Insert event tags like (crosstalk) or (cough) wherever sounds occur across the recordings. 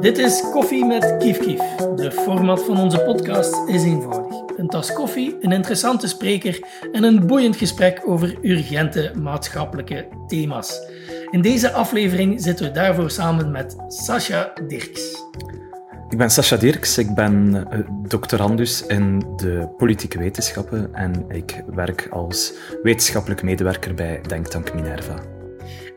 Dit is Koffie met Kief Kief. De format van onze podcast is eenvoudig. Een tas koffie, een interessante spreker en een boeiend gesprek over urgente maatschappelijke thema's. In deze aflevering zitten we daarvoor samen met Sascha Dirks. Ik ben Sascha Dirks, ik ben eh, doctorandus in de politieke wetenschappen en ik werk als wetenschappelijk medewerker bij Denktank Minerva.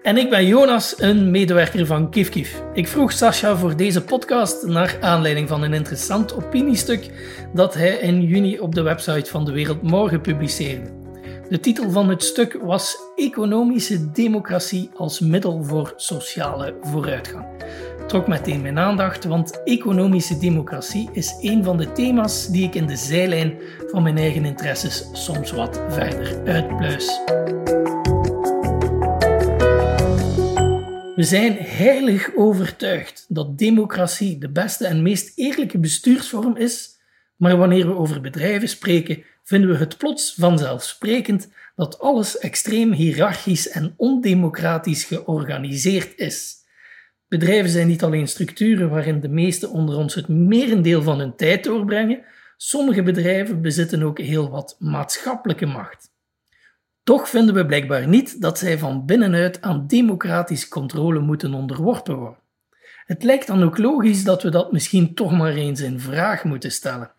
En ik ben Jonas, een medewerker van KifKif. Ik vroeg Sascha voor deze podcast naar aanleiding van een interessant opiniestuk dat hij in juni op de website van De Wereld Morgen publiceerde. De titel van het stuk was Economische democratie als middel voor sociale vooruitgang. Trok meteen mijn aandacht, want economische democratie is een van de thema's die ik in de zijlijn van mijn eigen interesses soms wat verder uitpluis. We zijn heilig overtuigd dat democratie de beste en meest eerlijke bestuursvorm is, maar wanneer we over bedrijven spreken, vinden we het plots vanzelfsprekend dat alles extreem hiërarchisch en ondemocratisch georganiseerd is. Bedrijven zijn niet alleen structuren waarin de meesten onder ons het merendeel van hun tijd doorbrengen, sommige bedrijven bezitten ook heel wat maatschappelijke macht. Toch vinden we blijkbaar niet dat zij van binnenuit aan democratische controle moeten onderworpen worden. Het lijkt dan ook logisch dat we dat misschien toch maar eens in vraag moeten stellen.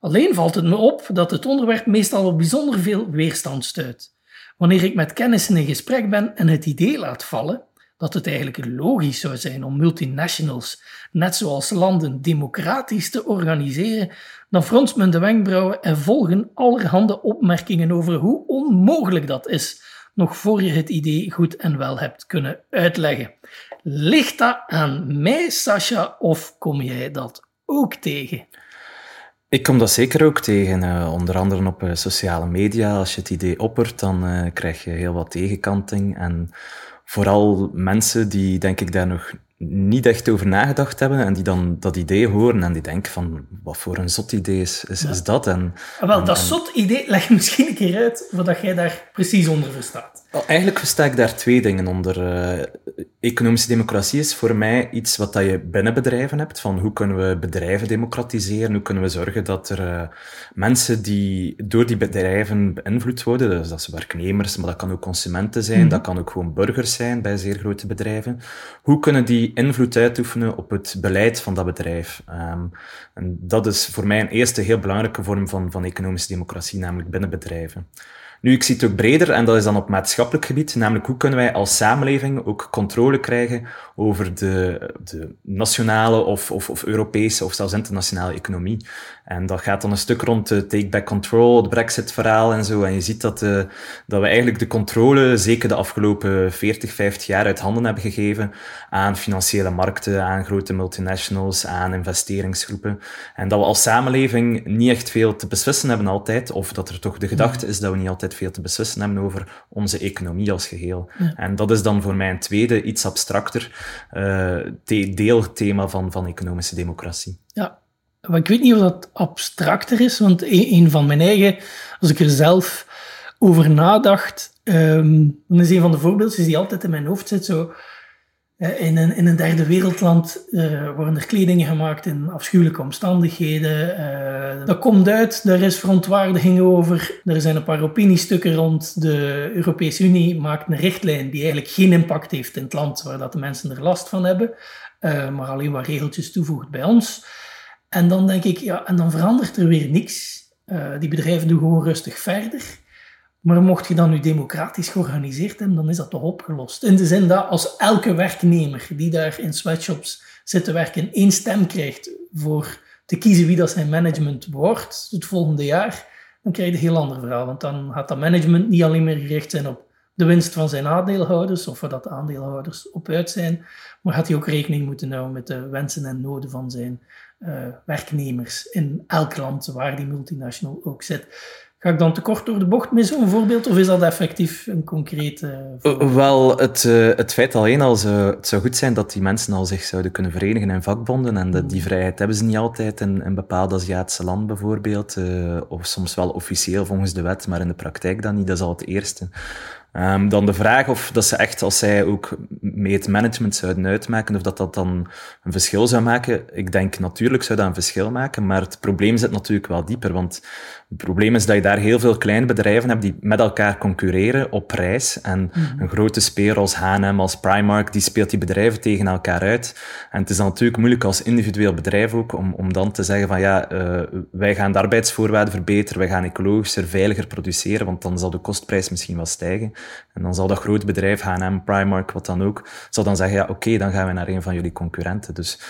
Alleen valt het me op dat het onderwerp meestal op bijzonder veel weerstand stuit. Wanneer ik met kennissen in gesprek ben en het idee laat vallen dat het eigenlijk logisch zou zijn om multinationals, net zoals landen, democratisch te organiseren, dan fronst men de wenkbrauwen en volgen allerhande opmerkingen over hoe onmogelijk dat is, nog voor je het idee goed en wel hebt kunnen uitleggen. Ligt dat aan mij, Sascha, of kom jij dat ook tegen? Ik kom dat zeker ook tegen, uh, onder andere op uh, sociale media. Als je het idee oppert, dan uh, krijg je heel wat tegenkanting. En vooral mensen die, denk ik, daar nog niet echt over nagedacht hebben en die dan dat idee horen en die denken van, wat voor een zot idee is, is, is dat? En, ah, Wel, dat zot idee, (laughs) leg je misschien een keer uit, wat jij daar precies onder verstaat. Eigenlijk versta ik daar twee dingen onder. Uh, economische democratie is voor mij iets wat dat je binnen bedrijven hebt, van hoe kunnen we bedrijven democratiseren, hoe kunnen we zorgen dat er uh, mensen die door die bedrijven beïnvloed worden, dus dat zijn werknemers, maar dat kan ook consumenten zijn, mm dat kan ook gewoon burgers zijn bij zeer grote bedrijven, hoe kunnen die invloed uitoefenen op het beleid van dat bedrijf. Um, en dat is voor mij een eerste heel belangrijke vorm van, van economische democratie, namelijk binnen bedrijven. Nu, ik zie het ook breder en dat is dan op maatschappelijk gebied, namelijk hoe kunnen wij als samenleving ook controle krijgen over de, de nationale of, of, of Europese of zelfs internationale economie. En dat gaat dan een stuk rond de take back control, het brexit-verhaal en zo. En je ziet dat, uh, dat we eigenlijk de controle, zeker de afgelopen 40, 50 jaar, uit handen hebben gegeven aan financiële markten, aan grote multinationals, aan investeringsgroepen. En dat we als samenleving niet echt veel te beslissen hebben altijd, of dat er toch de gedachte is dat we niet altijd veel te beslissen hebben over onze economie als geheel. Ja. En dat is dan voor mij een tweede, iets abstracter uh, deelthema van, van economische democratie. Ja, ik weet niet of dat abstracter is, want een van mijn eigen, als ik er zelf over nadacht, um, dan is een van de voorbeeldjes die altijd in mijn hoofd zit, zo, in een, in een derde wereldland uh, worden er kledingen gemaakt in afschuwelijke omstandigheden. Uh, dat komt uit, daar is verontwaardiging over. Er zijn een paar opiniestukken rond. De Europese Unie maakt een richtlijn die eigenlijk geen impact heeft in het land waar dat de mensen er last van hebben, maar alleen wat regeltjes toevoegt bij ons. En dan denk ik, ja, en dan verandert er weer niks. die bedrijven doen gewoon rustig verder. Maar mocht je dan nu democratisch georganiseerd hebben, dan is dat toch opgelost. In de zin dat als elke werknemer die daar in sweatshops zit te werken één stem krijgt voor te kiezen wie dat zijn management wordt het volgende jaar, dan krijg je een heel ander verhaal. Want dan gaat dat management niet alleen meer gericht zijn op de winst van zijn aandeelhouders, of waar dat de aandeelhouders op uit zijn, maar gaat hij ook rekening moeten houden met de wensen en noden van zijn uh, werknemers in elk land waar die multinational ook zit. Ga ik dan te kort door de bocht met zo'n voorbeeld, of is dat effectief een concrete... Uh, wel, het, uh, het feit alleen al, zou, het zou goed zijn dat die mensen al zich zouden kunnen verenigen in vakbonden, en dat, die mm. vrijheid hebben ze niet altijd in, in bepaalde Aziatische landen bijvoorbeeld, of soms wel officieel volgens de wet, maar in de praktijk dan niet, dat is al het eerste. Um, dan de vraag of dat ze echt, als zij ook mee het management zouden uitmaken, of dat dat dan een verschil zou maken. Ik denk natuurlijk zou dat een verschil maken, maar het probleem zit natuurlijk wel dieper. Want het probleem is dat je daar heel veel kleine bedrijven hebt die met elkaar concurreren op prijs. En mhm. een grote speler als H&M, als Primark, die speelt die bedrijven tegen elkaar uit. En het is dan natuurlijk moeilijk als individueel bedrijf ook om, om dan te zeggen van ja, uh, wij gaan de arbeidsvoorwaarden verbeteren, wij gaan ecologischer, veiliger produceren, want dan zal de kostprijs misschien wel stijgen. En dan zal dat grote bedrijf, H&M, Primark, wat dan ook, zal dan zeggen ja, oké, dan gaan we naar een van jullie concurrenten. Dus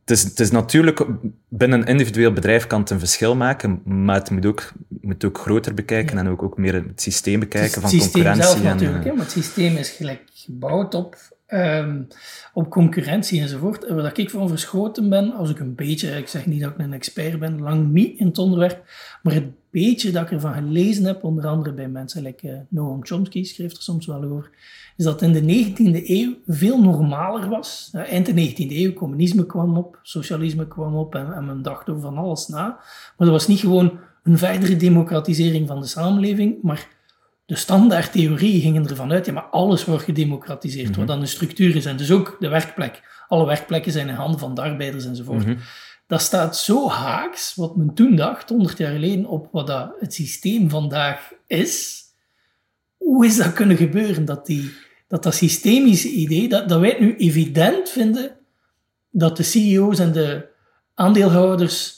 het is, het is natuurlijk, binnen een individueel bedrijf kan het een verschil maken, maar het moet ook, moet ook groter bekijken en ook, ook meer het systeem bekijken van concurrentie. Zelf natuurlijk, en, maar het systeem is gelijk gebouwd op, um, op concurrentie enzovoort. En waar ik van verschoten ben, als ik een beetje, ik zeg niet dat ik een expert ben, lang niet in het onderwerp, maar het beetje dat ik ervan gelezen heb, onder andere bij mensen, like uh, Noam Chomsky schreef er soms wel over, is dat in de 19e eeuw veel normaler was. Uh, eind de 19e eeuw, communisme kwam op, socialisme kwam op en, en men dacht over van alles na. Maar dat was niet gewoon een verdere democratisering van de samenleving, maar de standaardtheorie ging ervan uit, ja, maar alles wordt gedemocratiseerd, wat mhm. dan de structuur is. En dus ook de werkplek. Alle werkplekken zijn in handen van de arbeiders enzovoort. Mm Dat staat zo haaks, wat men toen dacht, 100 jaar geleden, op wat dat het systeem vandaag is. Hoe is dat kunnen gebeuren? Dat die, dat, dat systemische idee, dat, dat wij het nu evident vinden dat de CEO's en de aandeelhouders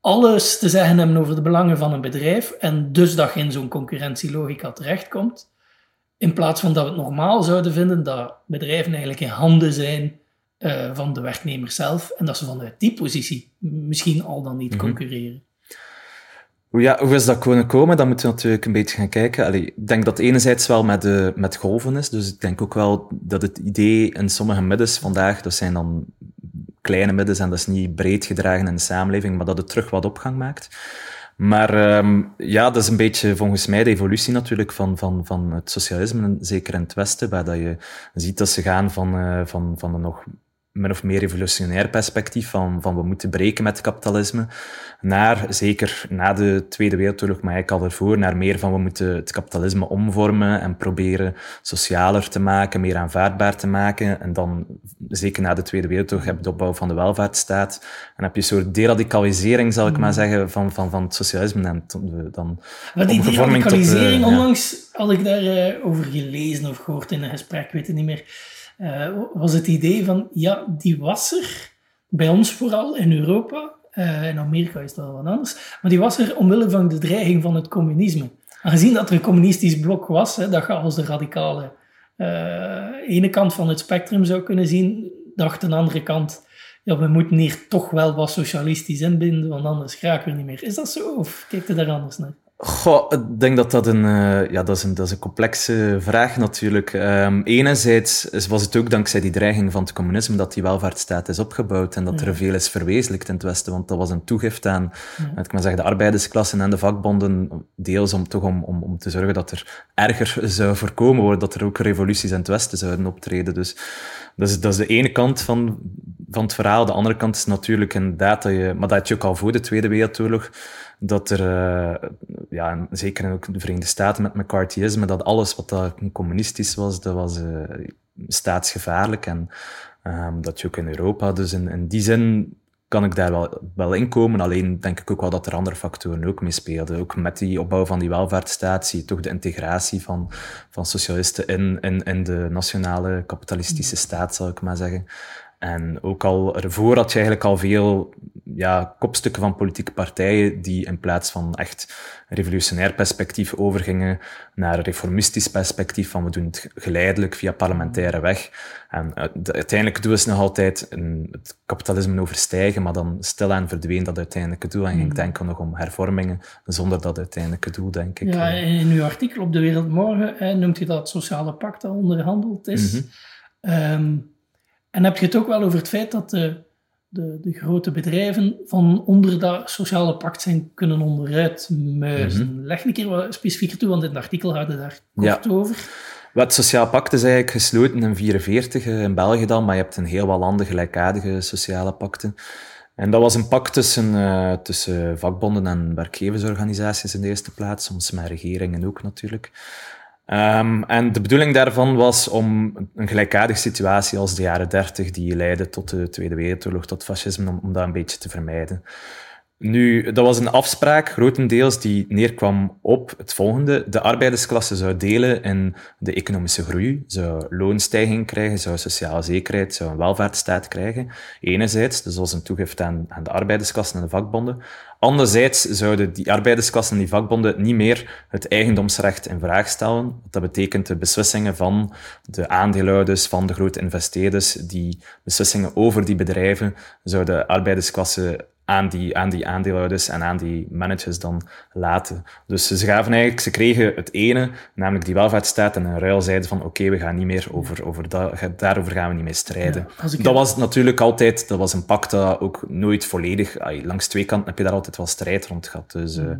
alles te zeggen hebben over de belangen van een bedrijf en dus dat je in zo'n concurrentielogica terechtkomt. In plaats van dat we het normaal zouden vinden dat bedrijven eigenlijk in handen zijn uh, van de werknemer zelf en dat ze vanuit die positie misschien al dan niet mm concurreren. Ja, hoe is dat kunnen komen? Dan moeten we natuurlijk een beetje gaan kijken. Allee, ik denk dat enerzijds wel met, de, met golven is. Dus ik denk ook wel dat het idee in sommige middens vandaag, dat zijn dan kleine middens en dat is niet breed gedragen in de samenleving, maar dat het terug wat opgang maakt. Maar um, ja, dat is een beetje volgens mij de evolutie natuurlijk van, van, van het socialisme, zeker in het Westen, waar dat je ziet dat ze gaan van, uh, van, van een nog min of meer revolutionair perspectief van, van we moeten breken met kapitalisme, naar, zeker na de Tweede Wereldoorlog, maar eigenlijk al ervoor, naar meer van we moeten het kapitalisme omvormen en proberen socialer te maken, meer aanvaardbaar te maken. En dan, zeker na de Tweede Wereldoorlog, heb je de opbouw van de welvaartsstaat. En heb je een soort deradicalisering, zal ik maar hmm. zeggen, van, van, van het socialisme. En dan maar die deradicalisering, tot, uh, onlangs had ik daarover uh, over gelezen of gehoord in een gesprek, weet het niet meer uh, was het idee van, ja, die was er, bij ons vooral, in Europa, uh, in Amerika is dat wel wat anders, maar die was er omwille van de dreiging van het communisme. Aangezien dat er een communistisch blok was, hè, dat je als de radicale uh, ene kant van het spectrum zou kunnen zien, dacht een andere kant, ja, we moeten hier toch wel wat socialistisch inbinden, want anders raken we niet meer. Is dat zo, of kijk je daar anders naar? Goh, ik denk dat dat een, uh, ja, dat is een, dat is een complexe vraag natuurlijk. Um, enerzijds was het ook dankzij die dreiging van het communisme dat die welvaartsstaat is opgebouwd en dat er veel is verwezenlijkt in het Westen, want dat was een toegift aan, ja. ik maar zeggen, de arbeidersklassen en de vakbonden, deels om toch om, om, om te zorgen dat er erger zou voorkomen worden, dat er ook revoluties in het Westen zouden optreden. Dus dat is, dat is de ene kant van, van het verhaal. De andere kant is natuurlijk inderdaad dat je, maar dat had je ook al voor de Tweede Wereldoorlog, dat er, uh, ja, zeker ook de Verenigde Staten met McCarthyisme, dat alles wat dat communistisch was, dat was uh, staatsgevaarlijk. En um, dat je ook in Europa, dus in, in die zin kan ik daar wel, wel in komen. Alleen denk ik ook wel dat er andere factoren ook mee speelden. Ook met die opbouw van die welvaartsstaat zie je toch de integratie van, van socialisten in, in, in de nationale kapitalistische staat, zal ik maar zeggen. En ook al ervoor had je eigenlijk al veel ja, kopstukken van politieke partijen die in plaats van echt revolutionair perspectief overgingen naar een reformistisch perspectief van we doen het geleidelijk via parlementaire weg. En de uiteindelijke doel is nog altijd een, het kapitalisme overstijgen, maar dan stilaan verdween dat uiteindelijke doel en ging mm. denken nog om hervormingen zonder dat uiteindelijke doel, denk ik. Ja, in uw artikel op De Wereld Morgen noemt je dat sociale pact dat onderhandeld is. Mm -hmm. En heb je het ook wel over het feit dat de, de, de grote bedrijven van onder dat sociale pact zijn kunnen onderuit muizen. Mm Leg een keer wat specifieker toe, want in het artikel hadden daar kort ja. over. Het sociaal pact is eigenlijk gesloten in 1944 eh, in België dan, maar je hebt in heel wat landen gelijkaardige sociale pacten. En dat was een pact tussen, uh, tussen vakbonden en werkgeversorganisaties in de eerste plaats, soms met regeringen ook natuurlijk. Um, en de bedoeling daarvan was om een gelijkaardige situatie als de jaren dertig, die leidde tot de Tweede Wereldoorlog, tot fascisme, om, om dat een beetje te vermijden. Nu, dat was een afspraak, grotendeels, die neerkwam op het volgende. De arbeidersklasse zou delen in de economische groei, zou loonstijging krijgen, zou sociale zekerheid, zou een welvaartsstaat krijgen. Enerzijds, dus als een toegift aan, aan de arbeidersklassen en de vakbonden. Anderzijds zouden die arbeidersklassen en die vakbonden niet meer het eigendomsrecht in vraag stellen. Dat betekent de beslissingen van de aandeelhouders, van de grote investeerders, die beslissingen over die bedrijven, zouden de arbeidersklasse aan die, aan die aandeelhouders en aan die managers dan laten. Dus ze gaven eigenlijk, ze kregen het ene, namelijk die welvaartsstaat, en in ruil zeiden van oké, we gaan niet meer over, over dat, daarover gaan we niet meer strijden. dat was natuurlijk altijd, dat was een pact dat ook nooit volledig, langs twee kanten heb je daar altijd wel strijd rond gehad. Dus, uh,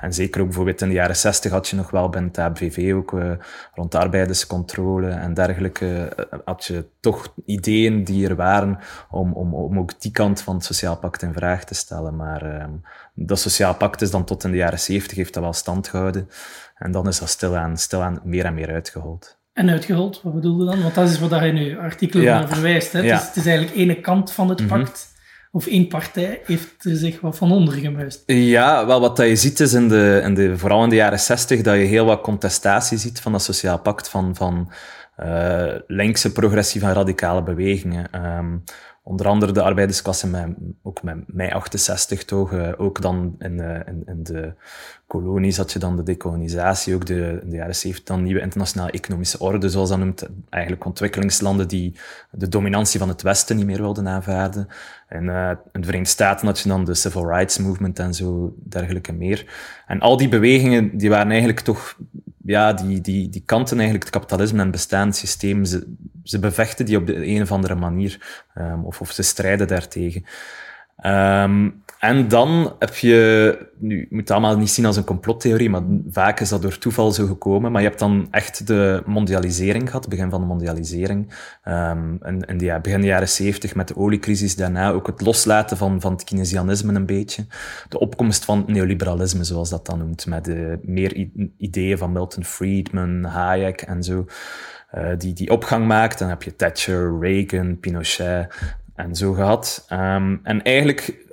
en zeker ook bijvoorbeeld in de jaren zestig had je nog wel bij het ABVV ook uh, rond arbeiderscontrole en dergelijke, uh, had je toch ideeën die er waren om, om, om ook die kant van het sociaal pact in vraag te stellen. Maar um, dat sociaal pact is dan tot in de jaren zeventig heeft dat wel stand gehouden. En dan is dat stilaan, stilaan meer en meer uitgehold. En uitgehold, wat bedoelde dan? Want dat is wat je nu artikel ja. naar verwijst. Hè? Ja. Het, is, het, is, eigenlijk ene kant van het mhm. pact. Of één partij heeft er zich wat van onder gemuist. Ja, wel wat dat je ziet is in de, in de, vooral in de jaren zestig dat je heel wat contestatie ziet van dat sociaal pact van, van uh, linkse progressieve en radicale bewegingen. Um, onder andere de arbeidersklasse, met, ook met mei 68 toch, uh, ook dan in, uh, in, in, de kolonies had je dan de decolonisatie, ook de, in de jaren 70 dan nieuwe internationale economische orde, zoals dat noemt, eigenlijk ontwikkelingslanden die de dominantie van het Westen niet meer wilden aanvaarden. En uh, in de Verenigde Staten had je dan de Civil Rights Movement en zo dergelijke meer. En al die bewegingen, die waren eigenlijk toch ja, die, die, die kanten eigenlijk het kapitalisme en het bestaanssysteem, ze, ze bevechten die op de een of andere manier, um, of, of ze strijden daartegen. Um, en dan heb je, nu, je moet het allemaal niet zien als een complottheorie, maar vaak is dat door toeval zo gekomen. Maar je hebt dan echt de mondialisering gehad, het begin van de mondialisering. Um, in, de, begin jaren zeventig met de oliecrisis, daarna ook het loslaten van, van het Keynesianisme een beetje. De opkomst van het neoliberalisme, zoals dat dan noemt, met de meer ideeën van Milton Friedman, Hayek en zo. Uh, die, die opgang maakt. Dan heb je Thatcher, Reagan, Pinochet en zo gehad. Um, en eigenlijk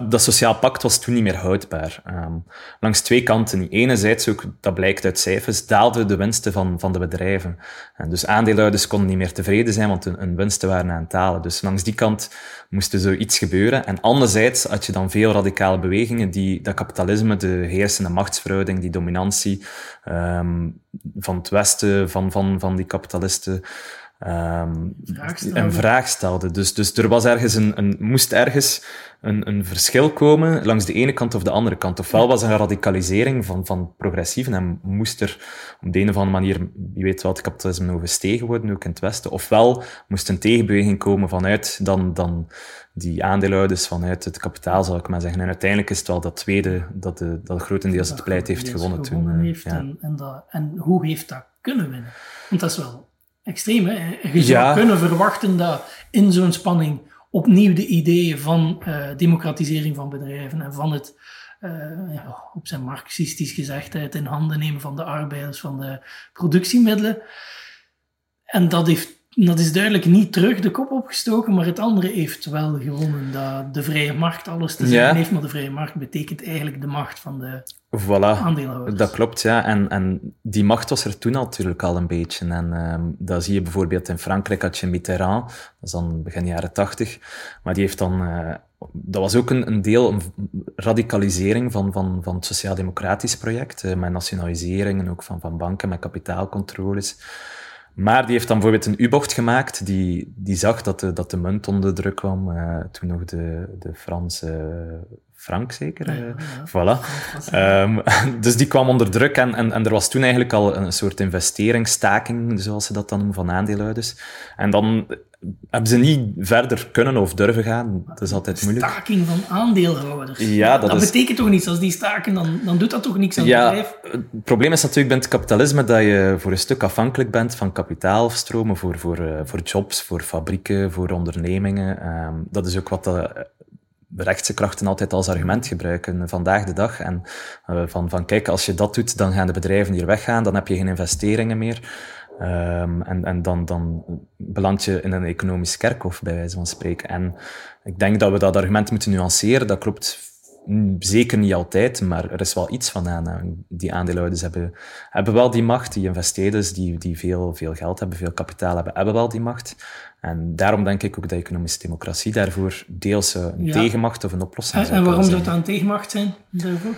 dat sociaal pact was toen niet meer houdbaar. Um, langs twee kanten. Enerzijds, ook, dat blijkt uit cijfers, daalden de winsten van, van de bedrijven. En dus aandeelhouders konden niet meer tevreden zijn, want hun, winsten waren aan het dalen. Dus langs die kant moest er zoiets gebeuren. En anderzijds had je dan veel radicale bewegingen die dat kapitalisme, de heersende machtsverhouding, die dominantie um, van het Westen, van, van, van die kapitalisten, um, een vraag stelde. Dus, dus er was ergens een, een, moest ergens een, een verschil komen langs de ene kant of de andere kant. Ofwel was er een radicalisering van, van progressieven en moest er op de een of andere manier, wie weet wat, kapitalisme overstegen worden, ook in het Westen. Ofwel moest een tegenbeweging komen vanuit dan, dan die aandeelhouders, vanuit het kapitaal, zal ik maar zeggen. En uiteindelijk is het wel dat tweede dat, de, dat grotendeels het pleit heeft gewonnen toen. Eh, heeft ja. en, en, dat, en hoe heeft dat kunnen winnen? Want dat is wel extreem. Hè? Je zou kunnen verwachten dat in zo'n spanning opnieuw de ideeën van uh, democratisering van bedrijven en van het, uh, ja, op zijn marxistisch gezegd, het in handen nemen van de arbeiders, van de productiemiddelen. En dat, heeft, dat is duidelijk niet terug de kop opgestoken, maar het andere heeft wel gewonnen. Dat de vrije markt alles te zeggen heeft, maar de vrije markt betekent eigenlijk de macht van de Voilà, dat klopt, ja. En, en die macht was er toen natuurlijk al een beetje. En um, dat zie je bijvoorbeeld in Frankrijk had je Mitterrand, dat is dan begin jaren tachtig, maar die heeft dan... Uh, dat was ook een, een deel, een radicalisering van, van, van het sociaal-democratisch project, uh, met nationaliseringen ook van, van banken, met kapitaalcontroles. Maar die heeft dan bijvoorbeeld een U-bocht gemaakt, die, die zag dat de, dat de munt onder druk kwam, uh, toen nog de, de Franse frank zeker. Ja, Voilà. Um, (laughs) dus die kwam onder druk en, en, en er was toen eigenlijk al een soort investeringsstaking, zoals ze dat dan noemen, van aandeelhouders. En dan hebben ze niet verder kunnen of durven gaan. Dat is altijd moeilijk. Staking van aandeelhouders. Ja, dat, dat betekent toch niets? Als die staken, dan, dan doet dat toch niks aan ja, het bedrijf? Het probleem is natuurlijk bij het kapitalisme dat je voor een stuk afhankelijk bent van kapitaalstromen voor, voor, uh, voor jobs, voor fabrieken, voor ondernemingen. Um, dat is ook wat de rechtse krachten altijd als argument gebruiken vandaag de dag. En uh, van, van kijk, als je dat doet, dan gaan de bedrijven hier weggaan, dan heb je geen investeringen meer. Um, en en dan, dan beland je in een economisch kerkhof, bij wijze van spreken. En ik denk dat we dat argument moeten nuanceren. Dat klopt zeker niet altijd, maar er is wel iets van aan. Die aandeelhouders hebben, hebben wel die macht. Die investeerders die, die veel, veel geld hebben, veel kapitaal hebben, hebben wel die macht. En daarom denk ik ook dat economische democratie daarvoor deels een tegenmacht of een oplossing is. En waarom zou het een tegenmacht zijn daarvoor?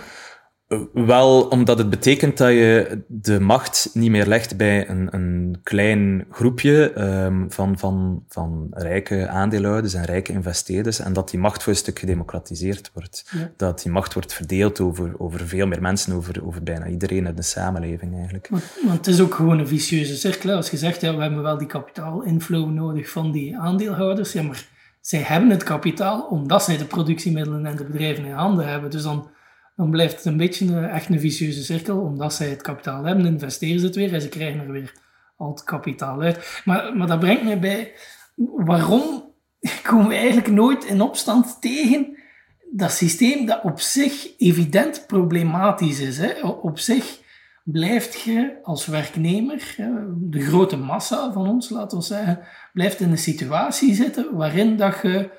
Wel, omdat het betekent dat je de macht niet meer legt bij een, een klein groepje um, van, van, van rijke aandeelhouders en rijke investeerders en dat die macht voor een stuk gedemocratiseerd wordt. Dat die macht wordt verdeeld over, over veel meer mensen, over, over bijna iedereen in de samenleving eigenlijk. Want, want het is ook gewoon een vicieuze cirkel. Als je zegt, ja, we hebben wel die kapitaalinflow nodig van die aandeelhouders, ja, maar zij hebben het kapitaal omdat zij de productiemiddelen en de bedrijven in handen hebben. Dus dan dan blijft het een beetje een, echt een vicieuze cirkel, omdat zij het kapitaal hebben, investeren ze het weer en ze krijgen er weer al het kapitaal uit. Maar, maar dat brengt mij bij, waarom (laughs) komen we eigenlijk nooit in opstand tegen dat systeem dat op zich evident problematisch is. Hè? Op zich blijft je als werknemer, de grote massa van ons, laten we zeggen, blijft in een situatie zitten waarin dat je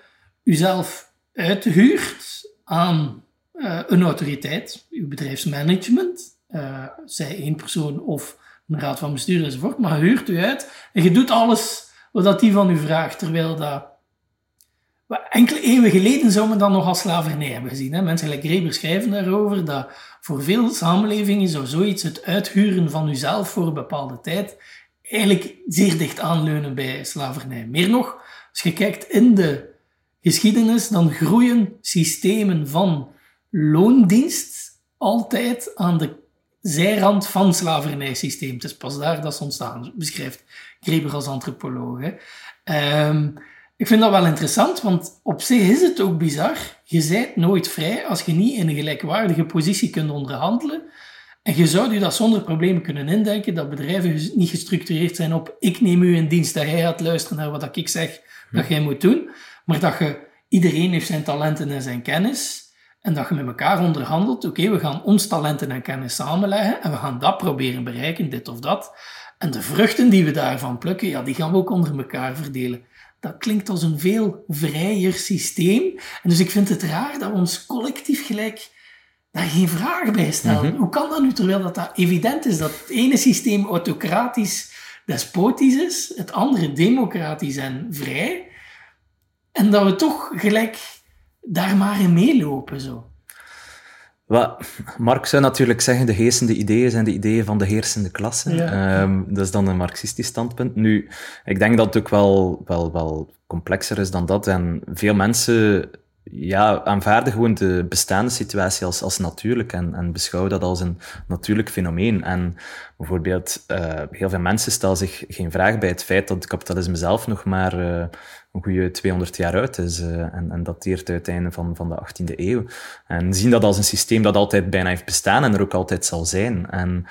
jezelf uithuurt aan uh, een autoriteit, uw bedrijfsmanagement, uh, zij één persoon of een raad van bestuur enzovoort, maar huurt u uit en je doet alles wat die van u vraagt, terwijl dat enkele eeuwen geleden zou men dat nog als slavernij hebben gezien. Hè? Mensen like Reber schrijven daarover dat voor veel samenlevingen zou zoiets, het uithuren van uzelf voor een bepaalde tijd, eigenlijk zeer dicht aanleunen bij slavernij. Meer nog, als je kijkt in de geschiedenis, dan groeien systemen van loondienst altijd aan de zijrand van het slavernijsysteem. Het is pas daar dat ze ontstaan, beschrijft Greber als antropoloog. Um, ik vind dat wel interessant, want op zich is het ook bizar. Je bent nooit vrij als je niet in een gelijkwaardige positie kunt onderhandelen. En je zou je dat zonder problemen kunnen indenken, dat bedrijven niet gestructureerd zijn op ik neem u in dienst, dat jij gaat luisteren naar wat ik zeg dat jij moet doen, maar dat je, iedereen heeft zijn talenten en zijn kennis, en dat je met elkaar onderhandelt, oké, we gaan ons talenten en kennis samenleggen en we gaan dat proberen bereiken, dit of dat. En de vruchten die we daarvan plukken, ja, die gaan we ook onder elkaar verdelen. Dat klinkt als een veel vrijer systeem. En dus ik vind het raar dat we ons collectief gelijk daar geen vraag bij stellen. Mhm. Hoe kan dat nu, terwijl dat, dat evident is dat het ene systeem autocratisch, despotisch is, het andere democratisch en vrij, en dat we toch gelijk daar maar in meelopen. Zo. Wat, Marx zou natuurlijk zeggen, de heersende ideeën zijn de ideeën van de heersende klasse. Ehm, dat is dan een marxistisch standpunt. Nu, ik denk dat het ook wel, wel, wel complexer is dan dat. En veel mensen ja, aanvaarden gewoon de bestaande situatie als, als natuurlijk en, en beschouwen dat als een natuurlijk fenomeen. En bijvoorbeeld, uh, heel veel mensen stellen zich geen vraag bij het feit dat het kapitalisme zelf nog maar uh, een goede 200 jaar uit is uh, en, en dateert uit het einde van, van de 18e eeuw. En zien dat als een systeem dat altijd bijna heeft bestaan en er ook altijd zal zijn. En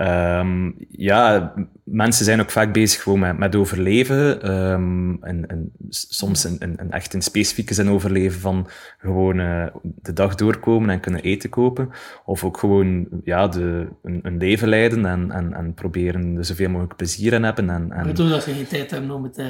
Um, ja, mensen zijn ook vaak bezig gewoon met, met overleven. Um, en, en soms een, een, een, echt een specifieke zin overleven van gewoon uh, de dag doorkomen en kunnen eten kopen. Of ook gewoon ja, de, een, een leven leiden en, en, en proberen er zoveel mogelijk plezier in hebben. En, en... Bedoel dat ze geen tijd hebben om het... Uh...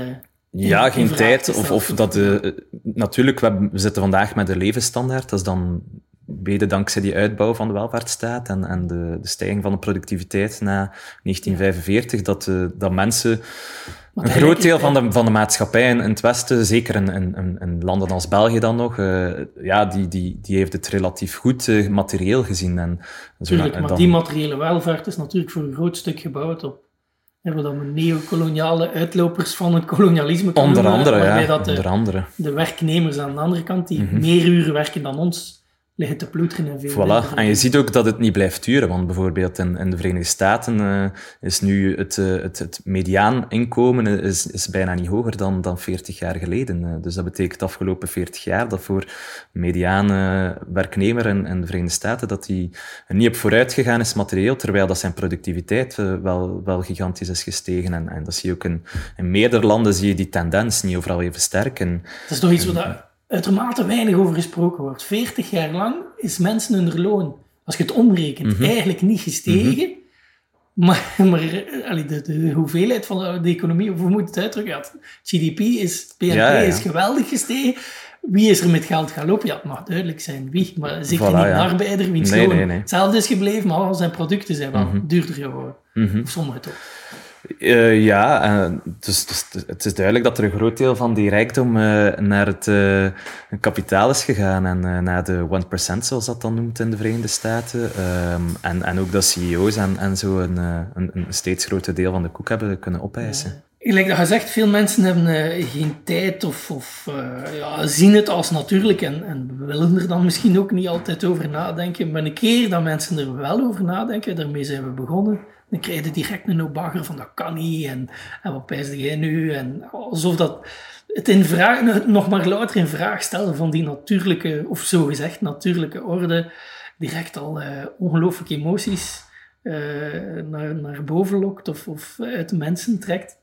Ja, geen tijd. Of, of dat de, natuurlijk, we, we zitten vandaag met de levensstandaard. Dat is dan mede dankzij die uitbouw van de welvaartsstaat en, en de, de stijging van de productiviteit na 1945, dat, uh, dat mensen, een groot deel van de, van de maatschappij in, het Westen, zeker in, in, in landen als België dan nog, uh, ja, die, die, die heeft het relatief goed uh, materieel gezien. En, Tuurlijk, maar dan... die materiële welvaart is natuurlijk voor een groot stuk gebouwd op hebben we dan neocoloniale uitlopers van het kolonialisme Onder andere, ja. Dat de, onder andere. de werknemers aan de andere kant, die mm meer uren werken dan ons, liggen te ploeteren en veel. Voilà. En je ziet ook dat het niet blijft duren, want bijvoorbeeld in, in de Verenigde Staten uh, is nu het, uh, het, het mediaan inkomen is, is bijna niet hoger dan, dan 40 jaar geleden. Uh, dus dat betekent de afgelopen 40 jaar dat voor mediaan werknemer in, in de Verenigde Staten dat die niet op vooruit gegaan is materieel, terwijl dat zijn productiviteit wel, wel gigantisch is gestegen. En, en dat zie je ook in, in meerdere landen zie je die tendens niet overal even sterk. En, dat is toch iets wat uitermate weinig over gesproken wordt. 40 jaar lang is mensen hun loon, als je het omrekent, Mhm. eigenlijk niet gestegen. Maar, (laughs) maar allee, de, de hoeveelheid van de economie, of hoe moet je het uitdrukken? Ja, het GDP is, BNP Ja, ja. is geweldig gestegen. Wie is er met geld gaan lopen? Ja, het mag duidelijk zijn wie, maar zeker Voilà, niet een arbeider, wiens Nee, loon nee, nee. hetzelfde is gebleven, maar al zijn producten zijn wel Mhm. duurder geworden. Mhm. Of sommige toch. Eh, ja, eh, dus, dus het is duidelijk dat er een groot deel van die rijkdom eh, naar het kapitaal is gegaan en naar de 1%, zoals dat dan noemt in de Verenigde Staten. Ehm, en, en ook dat CEO's en, en zo een, een, steeds groter deel van de koek hebben kunnen opeisen. Gelijk dat je zegt, veel mensen hebben geen tijd of, of ja, zien het als natuurlijk en, en willen er dan misschien ook niet altijd over nadenken. Maar een keer dat mensen er wel over nadenken, daarmee zijn we begonnen, dan krijg je direct een bagger van dat kan niet en, en wat pijsde jij nu? En alsof dat het in vraag, nog maar louter in vraag stellen van die natuurlijke, of zogezegd natuurlijke orde, direct al eh, ongelooflijke emoties eh, naar, naar boven lokt of, of uit de mensen trekt.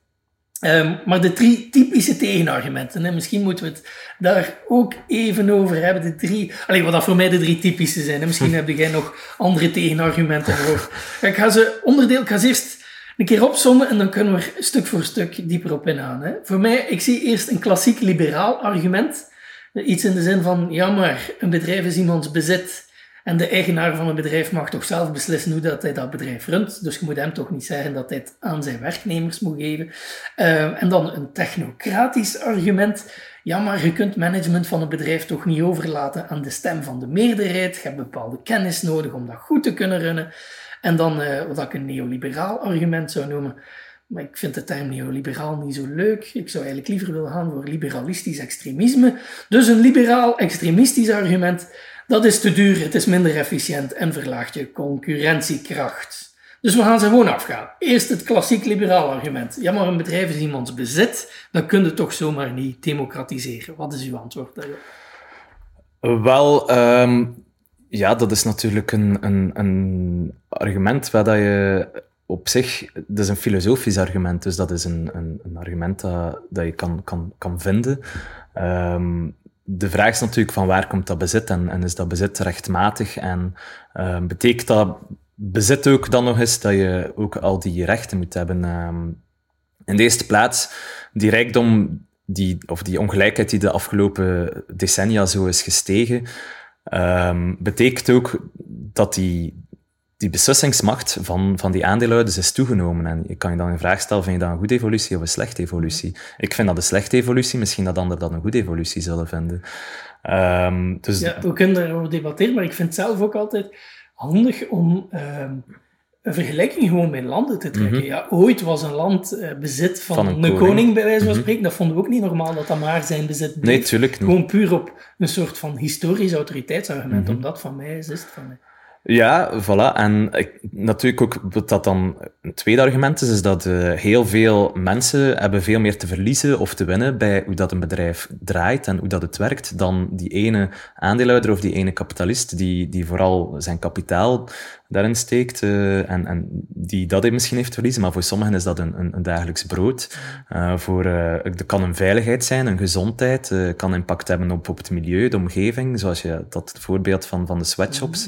Ehm, maar de drie typische tegenargumenten, hè, misschien moeten we het daar ook even over hebben. De drie, allee, wat dat voor mij de drie typische zijn. Hè. Misschien (laughs) heb jij nog andere tegenargumenten voor. Ik ga ze onderdeel, ik ga ze eerst een keer opzommen en dan kunnen we er stuk voor stuk dieper op ingaan. Hè. Voor mij, ik zie eerst een klassiek liberaal argument. Iets in de zin van, ja maar, een bedrijf is iemands bezit en de eigenaar van een bedrijf mag toch zelf beslissen hoe dat hij dat bedrijf runt. Dus je moet hem toch niet zeggen dat hij het aan zijn werknemers moet geven. Uh, en dan een technocratisch argument. Ja, maar je kunt management van een bedrijf toch niet overlaten aan de stem van de meerderheid. Je hebt bepaalde kennis nodig om dat goed te kunnen runnen. En dan uh, wat ik een neoliberaal argument zou noemen. Maar ik vind de term neoliberaal niet zo leuk. Ik zou eigenlijk liever willen gaan voor liberalistisch extremisme. Dus een liberaal extremistisch argument. Dat is te duur, het is minder efficiënt en verlaagt je concurrentiekracht. Dus we gaan ze gewoon afgaan. Eerst het klassiek liberaal argument. Ja, maar een bedrijf is iemands bezit, dat kun je toch zomaar niet democratiseren. Wat is uw antwoord daarop? Wel, um, ja, dat is natuurlijk een, een, een argument waar dat je op zich, dat is een filosofisch argument, dus dat is een, een, een argument dat, dat je kan, kan, kan vinden. Um, de vraag is natuurlijk van waar komt dat bezit en, en is dat bezit rechtmatig en uh, betekent dat bezit ook dan nog eens dat je ook al die rechten moet hebben. Um, in de eerste plaats, die rijkdom, die, of die ongelijkheid die de afgelopen decennia zo is gestegen, um, betekent ook dat die, die beslissingsmacht van, van die aandeelhouders is toegenomen. En je kan je dan een vraag stellen, vind je dat een goede evolutie of een slechte evolutie? Ik vind dat een slechte evolutie, misschien dat anderen dat een goede evolutie zullen vinden. Um, dus ja, we kunnen daarover debatteren, maar ik vind het zelf ook altijd handig om um, een vergelijking gewoon met landen te trekken. Mm -hmm. Ja, ooit was een land uh, bezit van, van een, een, koning. koning, bij wijze van mm -hmm. spreken. Dat vonden we ook niet normaal dat dat maar zijn bezit bleef. Nee, tuurlijk niet. Gewoon puur op een soort van historisch autoriteitsargument, Mhm. mm -hmm. omdat van mij is, is het van mij. Ja, voilà. En ik, natuurlijk ook wat dat dan een tweede argument is, is dat uh, heel veel mensen hebben veel meer te verliezen of te winnen bij hoe dat een bedrijf draait en hoe dat het werkt dan die ene aandeelhouder of die ene kapitalist die, die vooral zijn kapitaal daarin steekt uh, en, en die dat misschien heeft verliezen. Maar voor sommigen is dat een, een, een dagelijks brood. Uh, voor, dat kan een veiligheid zijn, een gezondheid, kan impact hebben op, op het milieu, de omgeving, zoals je dat voorbeeld van, van de sweatshops.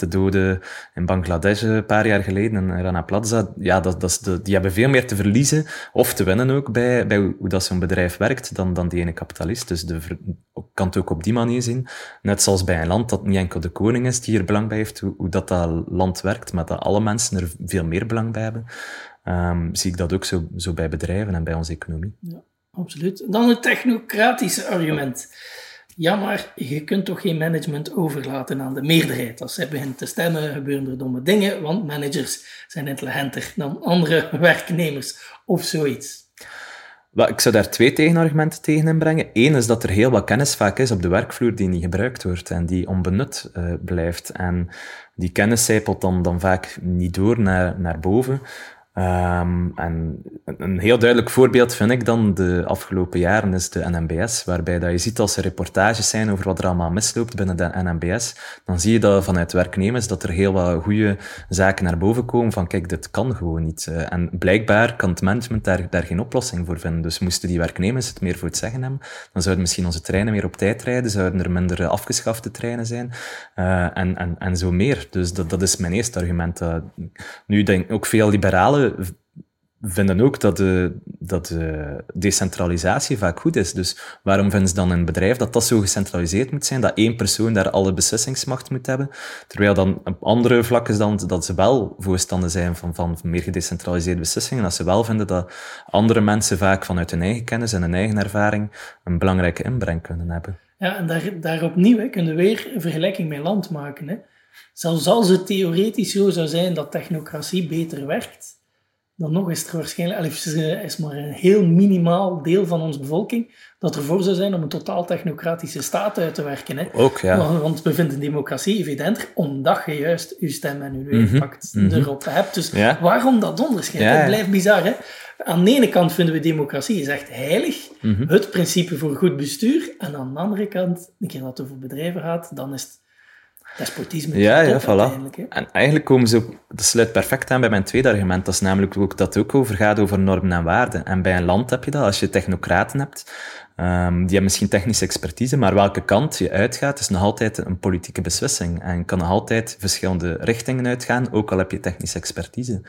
Met de doden in Bangladesh een paar jaar geleden, in Rana Plaza, ja, dat, dat is de, die hebben veel meer te verliezen of te winnen ook bij, bij hoe, dat zo'n bedrijf werkt dan, dan die ene kapitalist. Dus de, kan het ook op die manier zien. Net zoals bij een land dat niet enkel de koning is die er belang bij heeft, hoe, dat, dat land werkt, maar dat alle mensen er veel meer belang bij hebben, um, zie ik dat ook zo, zo bij bedrijven en bij onze economie. Ja, absoluut. Dan het technocratische argument. Ja, maar je kunt toch geen management overlaten aan de meerderheid. Als zij begint te stemmen, gebeuren er domme dingen, want managers zijn intelligenter dan andere (laughs) werknemers of zoiets. Ik zou daar twee tegenargumenten tegen inbrengen. Eén is dat er heel wat kennis vaak is op de werkvloer die niet gebruikt wordt en die onbenut uh, blijft. En die kennis zijpelt dan, dan vaak niet door naar, naar boven. Um, en een heel duidelijk voorbeeld vind ik dan de afgelopen jaren is de NMBS, waarbij dat je ziet als er reportages zijn over wat er allemaal misloopt binnen de NMBS, dan zie je dat vanuit werknemers dat er heel wat goede zaken naar boven komen van kijk, dit kan gewoon niet. Uh, en blijkbaar kan het management daar, daar geen oplossing voor vinden. Dus moesten die werknemers het meer voor het zeggen hebben, dan zouden misschien onze treinen meer op tijd rijden, zouden er minder afgeschafte treinen zijn uh, en, en, en zo meer. Dus dat, dat is mijn eerste argument. Uh, nu denk ik ook veel liberalen vinden ook dat de, dat de decentralisatie vaak goed is. Dus waarom vinden ze dan een bedrijf dat dat zo gecentraliseerd moet zijn, dat één persoon daar alle beslissingsmacht moet hebben, terwijl dan op andere vlakken dan dat ze wel voorstander zijn van, van meer gedecentraliseerde beslissingen, dat ze wel vinden dat andere mensen vaak vanuit hun eigen kennis en hun eigen ervaring een belangrijke inbreng kunnen hebben. Ja, en daar, daar opnieuw hè, kunnen we weer een vergelijking met land maken. Hè. Zelfs als het theoretisch zo zou zijn dat technocratie beter werkt, dan nog is er waarschijnlijk is maar een heel minimaal deel van onze bevolking dat ervoor zou zijn om een totaal technocratische staat uit te werken. Hè. Ook, ja. Want we vinden democratie evidenter, omdat je juist je stem en je impact mm -hmm. erop hebt. Dus waarom dat onderscheid? Ja, Het blijft bizar. Hè? Aan de ene kant vinden we democratie is echt heilig, mm -hmm. het principe voor goed bestuur. En aan de andere kant, een keer dat het over bedrijven gaat, dan is het despotisme. Ja, ja, voilà. En eigenlijk komen ze ook, dat sluit perfect aan bij mijn tweede argument. Dat is namelijk ook dat het ook over gaat over normen en waarden. En bij een land heb je dat, als je technocraten hebt, um, die hebben misschien technische expertise, maar welke kant je uitgaat, is nog altijd een politieke beslissing. En kan nog altijd verschillende richtingen uitgaan, ook al heb je technische expertise.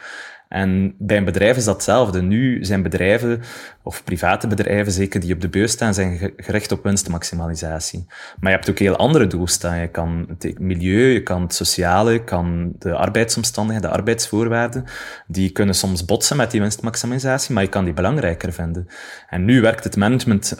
En bij een bedrijf is dat. Nu zijn bedrijven, of private bedrijven zeker, die op de beurs staan, zijn gericht op winstmaximalisatie. Maar je hebt ook heel andere doelstellingen. Je kan het milieu, je kan het sociale, je kan de arbeidsomstandigheden, de arbeidsvoorwaarden. Die kunnen soms botsen met die winstmaximalisatie, maar je kan die belangrijker vinden. En nu werkt het management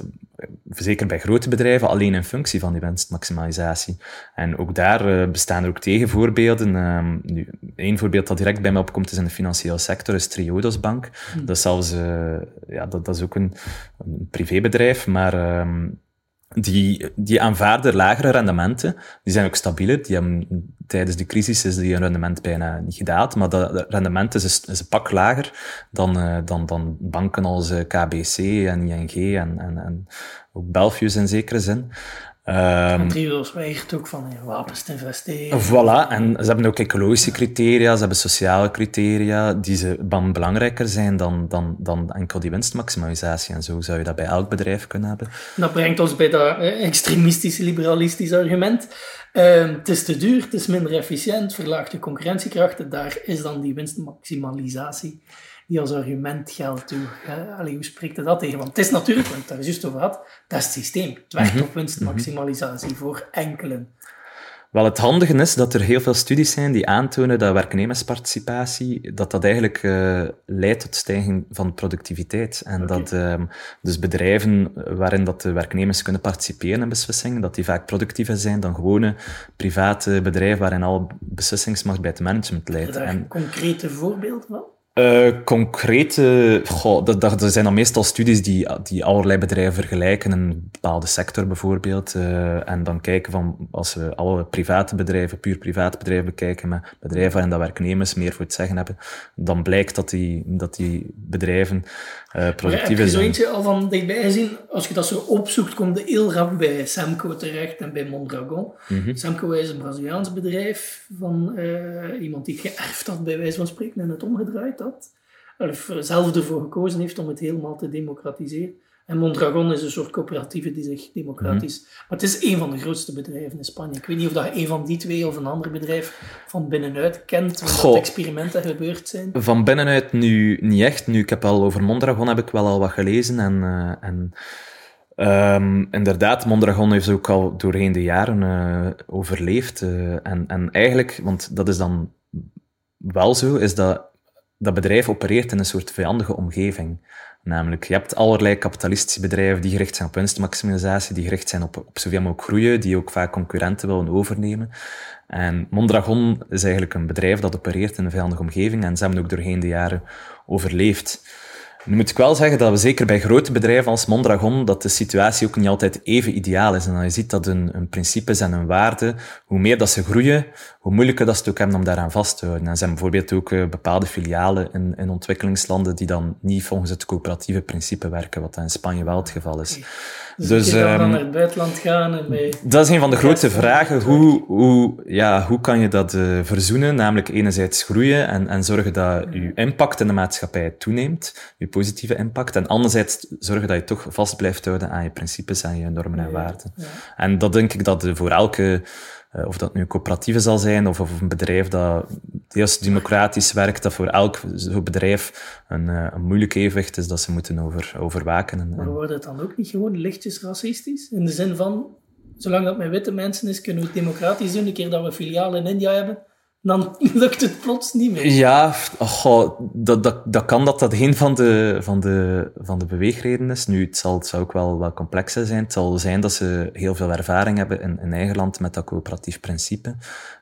zeker bij grote bedrijven, alleen in functie van die winstmaximalisatie. En ook daar uh, bestaan er ook tegenvoorbeelden. Um, nu, één voorbeeld dat direct bij me opkomt is in de financiële sector, is Triodos Bank. Hmm. Dat is zelfs, uh, ja, dat, dat, is ook een, een privébedrijf, maar um, die, die aanvaarden lagere rendementen. Die zijn ook stabieler. Die hebben, tijdens de crisis is die rendement bijna niet gedaald. Maar dat rendement is, is een pak lager dan, uh, dan, dan banken als uh, KBC en ING en, en, en ook Belfius in zekere zin. Um, Triodos weigert ook van in wapens te investeren. Voilà, en ze hebben ook ecologische criteria, ze hebben sociale criteria, die ze dan belangrijker zijn dan, dan, dan enkel die winstmaximalisatie. En zo zou je dat bij elk bedrijf kunnen hebben. Dat brengt ons bij dat extremistische, liberalistische argument. Uh, het is te duur, het is minder efficiënt, verlaagt de concurrentiekrachten, daar is dan die winstmaximalisatie die als argument geldt. Hoe, allee, hoe spreekt dat tegen? Want het is natuurlijk, want daar is juist over gehad, dat is het systeem. Het werkt mm -hmm. op winstmaximalisatie mm voor enkelen. Wel, het handige is dat er heel veel studies zijn die aantonen dat werknemersparticipatie, dat dat eigenlijk uh, leidt tot stijging van productiviteit. En okay. dat uh, dus bedrijven waarin dat de werknemers kunnen participeren in beslissingen, dat die vaak productiever zijn dan gewone private bedrijven waarin al beslissingsmacht bij het management leidt. Heb je daar een concrete voorbeeld van? Uh, concrete, goh, dat, dat, zijn dan meestal studies die, die allerlei bedrijven vergelijken, een bepaalde sector bijvoorbeeld, uh, en dan kijken van, als we alle private bedrijven, puur private bedrijven bekijken, met bedrijven waarin dat werknemers meer voor het zeggen hebben, dan blijkt dat die, dat die bedrijven uh, productiever zijn. Heb je zo eentje al van dichtbij gezien? Als je dat zo opzoekt, komt de heel rap bij Semco terecht en bij Mondragon. Mm -hmm. Semco is een Braziliaans bedrijf van iemand die geërfd had, bij wijze van spreken, en het omgedraaid of zelf ervoor gekozen heeft om het helemaal te democratiseren. En Mondragon is een soort coöperatieve die zich democratisch... Mm Maar het is een van de grootste bedrijven in Spanje. Ik weet niet of dat een van die twee of een ander bedrijf van binnenuit kent, waar dat experimenten gebeurd zijn. Van binnenuit nu niet echt. Nu, ik heb al over Mondragon heb ik wel al wat gelezen en... Uh, en Um, inderdaad, Mondragon heeft ook al doorheen de jaren uh, overleefd. Uh, en, en eigenlijk, want dat is dan wel zo, is dat dat bedrijf opereert in een soort vijandige omgeving. Namelijk, je hebt allerlei kapitalistische bedrijven die gericht zijn op winstmaximalisatie, die gericht zijn op, op zoveel mogelijk groeien, die ook vaak concurrenten willen overnemen. En Mondragon is eigenlijk een bedrijf dat opereert in een vijandige omgeving en ze hebben ook doorheen de jaren overleefd. Nu moet ik wel zeggen dat we zeker bij grote bedrijven als Mondragon, dat de situatie ook niet altijd even ideaal is. En dan je ziet dat hun, hun principes en hun waarden, hoe meer dat ze groeien, hoe moeilijker dat ze het ook hebben om daaraan vast te houden. En er zijn bijvoorbeeld ook uh, bepaalde filialen in, in ontwikkelingslanden die dan niet volgens het coöperatieve principe werken, wat in Spanje wel het geval is. Dus, dus je dan um, naar het buitenland gaan en bij... Dat is een van de grote vragen. Hoe, hoe, ja, hoe kan je dat uh, verzoenen? Namelijk enerzijds groeien en, en zorgen dat je impact in de maatschappij toeneemt, je positieve impact. En anderzijds zorgen dat je toch vast blijft houden aan je principes en je normen en waarden. Ja, ja. En dat denk ik dat voor elke uh, of dat nu een coöperatieve zal zijn of, of een bedrijf dat deels democratisch werkt, dat voor elk zo'n bedrijf een, uh, een moeilijk evenwicht is dat ze moeten over, overwaken. En, maar wordt het dan ook niet gewoon lichtjes racistisch? In de zin van, zolang dat met witte mensen is, kunnen we het democratisch doen. Een keer dat we filialen in India hebben, dan (laughs) lukt het plots niet meer. Ja, oh, dat, dat, dat kan dat dat een van de, van, de, van de beweegredenen is. Nu, het, zal, het zou ook wel wat complexer zijn. Het zal zijn dat ze heel veel ervaring hebben in, in eigen land met dat coöperatief principe.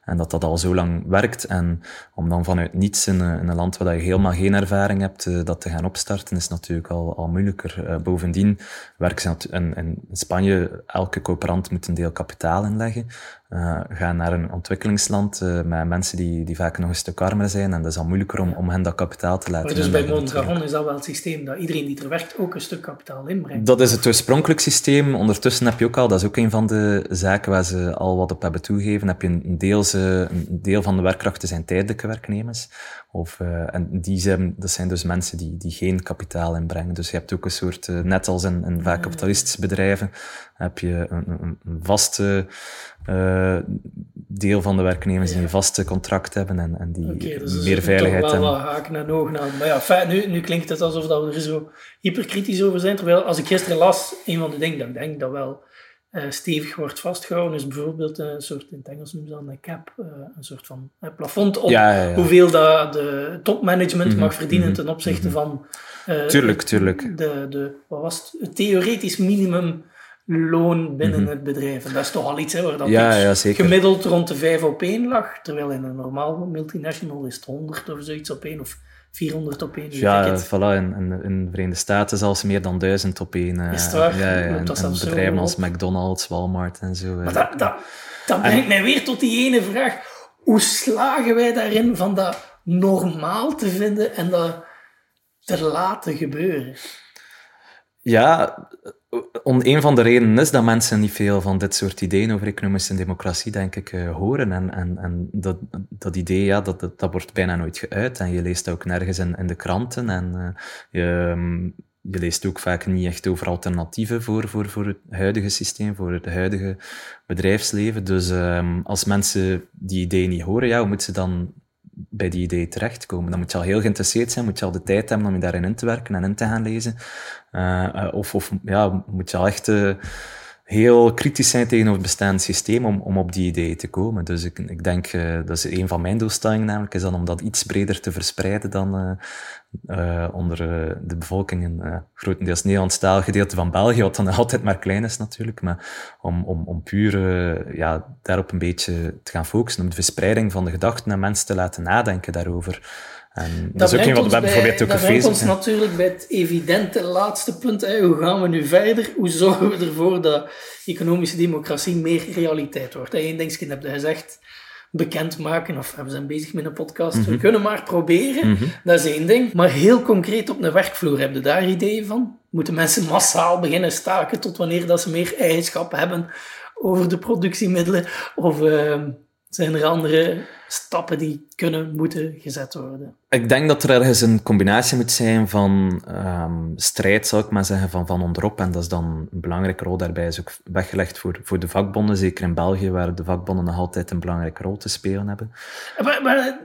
En dat dat al zo lang werkt. En om dan vanuit niets in, in een land waar je helemaal geen ervaring hebt, uh, dat te gaan opstarten, is natuurlijk al, al moeilijker. Uh, bovendien werken ze in, in Spanje, elke coöperant moet een deel kapitaal inleggen. Uh, gaan naar een ontwikkelingsland met mensen die, die vaak nog een stuk armer zijn. En dat is al moeilijker om, om hen dat kapitaal te laten maar Dus bij Mondragon is dat wel het systeem dat iedereen die er werkt ook een stuk kapitaal inbrengt. Dat is het oorspronkelijk systeem. Ondertussen heb je ook al, dat is ook een van de zaken waar ze al wat op hebben toegegeven, heb je een deels een deel van de werkkrachten zijn tijdelijke werknemers. Of, uh, en die zijn, dat zijn dus mensen die, die geen kapitaal inbrengen. Dus je hebt ook een soort, uh, net als in, in vaak kapitalistische bedrijven, heb je een, een, een vaste uh, deel van de werknemers die een vaste contract hebben en, en die okay, dus meer veiligheid hebben. wel haken en ogen aan. Maar ja, fijn, nu, nu klinkt het alsof dat we er zo hyperkritisch over zijn. Terwijl als ik gisteren las, een van de dingen dat ik denk dat wel uh, stevig wordt vastgehouden, is bijvoorbeeld een soort, in het Engels noemen ze dan een cap, uh, een soort van uh, plafond op ja, ja, ja. hoeveel dat de topmanagement mm -hmm, mag verdienen mm -hmm, ten opzichte mm -hmm. van tuurlijk, tuurlijk. De, de, wat was het, het theoretisch minimumloon binnen het bedrijf. En dat is toch al iets hè, waar dat gemiddeld rond de 5 op 1 lag, terwijl in een normaal multinational is het 100 of zoiets op 1 of 400 op één. Ja, voilà, in, in, in, de Verenigde Staten zelfs meer dan 1000 op één. Uh, is het waar? Ja, ja, en, en bedrijven als McDonald's, Walmart en zo. Maar dat, dat, dat brengt mij weer tot die ene vraag. Hoe slagen wij daarin van dat normaal te vinden en dat te laten gebeuren? Ja, een van de redenen is dat mensen niet veel van dit soort ideeën over economische democratie, denk ik, uh, horen. En, en, en dat, dat idee, ja, dat, dat, dat, wordt bijna nooit geuit. En je leest ook nergens in, in de kranten. En uh, je, je leest ook vaak niet echt over alternatieven voor, voor, voor het huidige systeem, voor het huidige bedrijfsleven. Dus um, als mensen die ideeën niet horen, ja, hoe moeten ze dan bij die idee terechtkomen. Dan moet je al heel geïnteresseerd zijn, moet je al de tijd hebben om je daarin in te werken en in te gaan lezen. Uh, of, of ja, moet je al echt uh, heel kritisch zijn tegenover het bestaande systeem om, om op die idee te komen. Dus ik, ik denk, uh, dat is een van mijn doelstellingen namelijk, is dan om dat iets breder te verspreiden dan uh, onder de bevolking in grotendeels Nederlandstalig gedeelte van België, wat dan (laughs) altijd maar klein is natuurlijk, maar om, om, om puur ja, daarop een beetje te gaan focussen, om de verspreiding van de gedachten en mensen te laten nadenken daarover. En dat, dat is ook een wat we bijvoorbeeld ook Dat brengt ons natuurlijk bij het evidente laatste punt. Hè. Hoe gaan we nu verder? Hoe zorgen we ervoor dat economische democratie meer realiteit wordt? Eén dingetje heb je gezegd, bekendmaken, of we zijn bezig met een podcast, mm -hmm. we kunnen maar proberen. Mm -hmm. Dat is één ding. Maar heel concreet op een werkvloer, heb je daar ideeën van? Moeten mensen massaal beginnen staken tot wanneer dat ze meer eigenschap hebben over de productiemiddelen? Of... Uh, zijn er andere stappen die kunnen, moeten gezet worden? Ik denk dat er ergens een combinatie moet zijn van um, strijd, zou ik maar zeggen, van, van onderop. En dat is dan een belangrijke rol daarbij is ook weggelegd voor, voor de vakbonden, zeker in België, waar de vakbonden nog altijd een belangrijke rol te spelen hebben. Maar, maar